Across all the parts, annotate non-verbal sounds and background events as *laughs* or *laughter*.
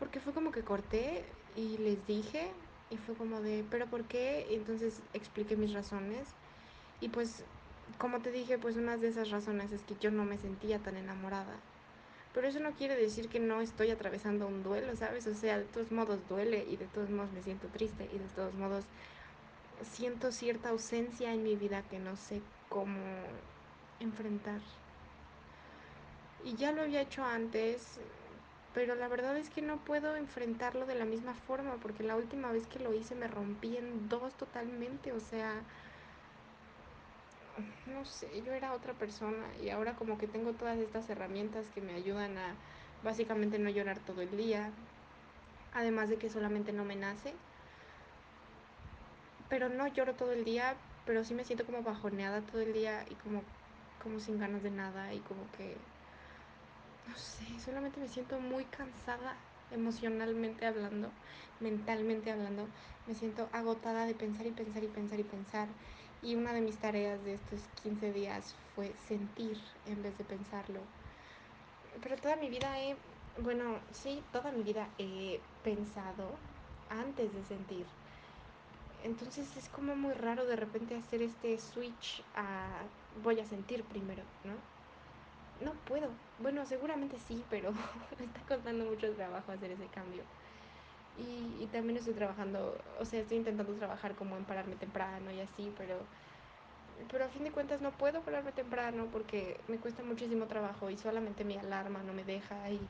Porque fue como que corté y les dije, y fue como de, ¿pero por qué? Y entonces expliqué mis razones. Y pues, como te dije, pues una de esas razones es que yo no me sentía tan enamorada. Pero eso no quiere decir que no estoy atravesando un duelo, ¿sabes? O sea, de todos modos duele y de todos modos me siento triste y de todos modos siento cierta ausencia en mi vida que no sé cómo enfrentar. Y ya lo había hecho antes, pero la verdad es que no puedo enfrentarlo de la misma forma, porque la última vez que lo hice me rompí en dos totalmente, o sea, no sé, yo era otra persona y ahora como que tengo todas estas herramientas que me ayudan a básicamente no llorar todo el día, además de que solamente no me nace, pero no lloro todo el día, pero sí me siento como bajoneada todo el día y como, como sin ganas de nada y como que no sé, solamente me siento muy cansada emocionalmente hablando, mentalmente hablando. Me siento agotada de pensar y pensar y pensar y pensar. Y una de mis tareas de estos 15 días fue sentir en vez de pensarlo. Pero toda mi vida he, bueno, sí, toda mi vida he pensado antes de sentir. Entonces es como muy raro de repente hacer este switch a voy a sentir primero, ¿no? No puedo. Bueno, seguramente sí, pero *laughs* me está costando mucho trabajo hacer ese cambio. Y, y, también estoy trabajando, o sea, estoy intentando trabajar como en pararme temprano y así, pero, pero a fin de cuentas no puedo pararme temprano porque me cuesta muchísimo trabajo y solamente mi alarma no me deja y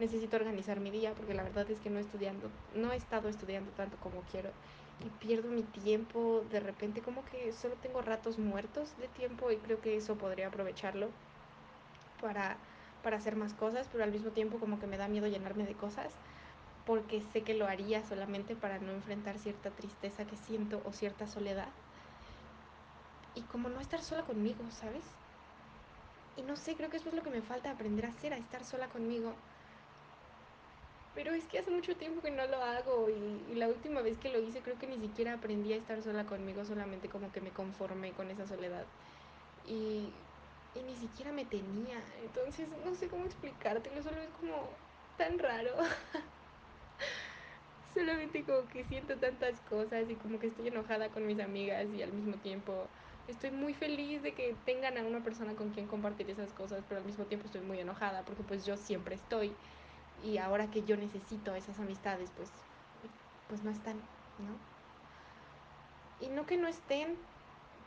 necesito organizar mi día porque la verdad es que no estudiando, no he estado estudiando tanto como quiero y pierdo mi tiempo, de repente como que solo tengo ratos muertos de tiempo y creo que eso podría aprovecharlo para, para hacer más cosas, pero al mismo tiempo como que me da miedo llenarme de cosas porque sé que lo haría solamente para no enfrentar cierta tristeza que siento o cierta soledad. Y como no estar sola conmigo, ¿sabes? Y no sé, creo que eso es lo que me falta aprender a hacer, a estar sola conmigo. Pero es que hace mucho tiempo que no lo hago y, y, la última vez que lo hice creo que ni siquiera aprendí a estar sola conmigo, solamente como que me conformé con esa soledad. Y y ni siquiera me tenía. Entonces no sé cómo explicártelo, solo es como tan raro. *laughs* Solamente como que siento tantas cosas y como que estoy enojada con mis amigas y al mismo tiempo estoy muy feliz de que tengan a una persona con quien compartir esas cosas, pero al mismo tiempo estoy muy enojada porque pues yo siempre estoy y ahora que yo necesito esas amistades pues pues no están, ¿no? Y no que no estén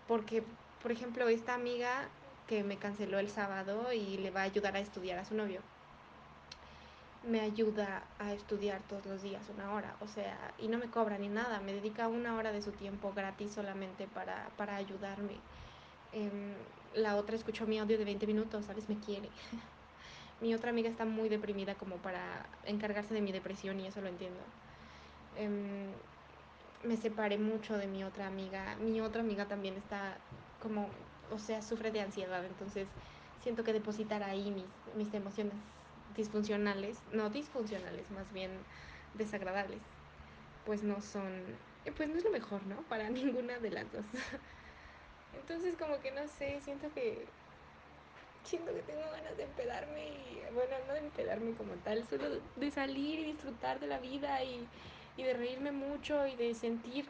porque por ejemplo esta amiga que me canceló el sábado y le va a ayudar a estudiar a su novio. Me ayuda a estudiar todos los días una hora, o sea, y no me cobra ni nada, me dedica una hora de su tiempo gratis solamente para, para ayudarme. Eh, la otra escuchó mi audio de 20 minutos, ¿sabes? Me quiere. *laughs* mi otra amiga está muy deprimida como para encargarse de mi depresión y eso lo entiendo. Eh, me separé mucho de mi otra amiga. Mi otra amiga también está como o sea, sufre de ansiedad, entonces siento que depositar ahí mis, mis emociones disfuncionales, no disfuncionales, más bien desagradables, pues no son, pues no es lo mejor, ¿no? Para *laughs* ninguna de las dos. Entonces como que no sé, siento que siento que tengo ganas de empedarme y bueno, no de empedarme como tal, solo de salir y disfrutar de la vida y, y de reírme mucho y de sentir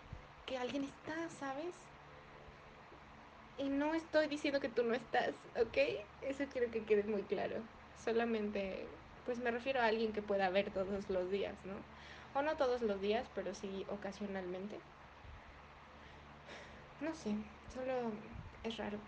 que alguien está, ¿sabes? Y no estoy diciendo que tú no estás, ¿ok? Eso quiero que quede muy claro. Solamente, pues me refiero a alguien que pueda ver todos los días, ¿no? O no todos los días, pero sí ocasionalmente. No sé, solo es raro.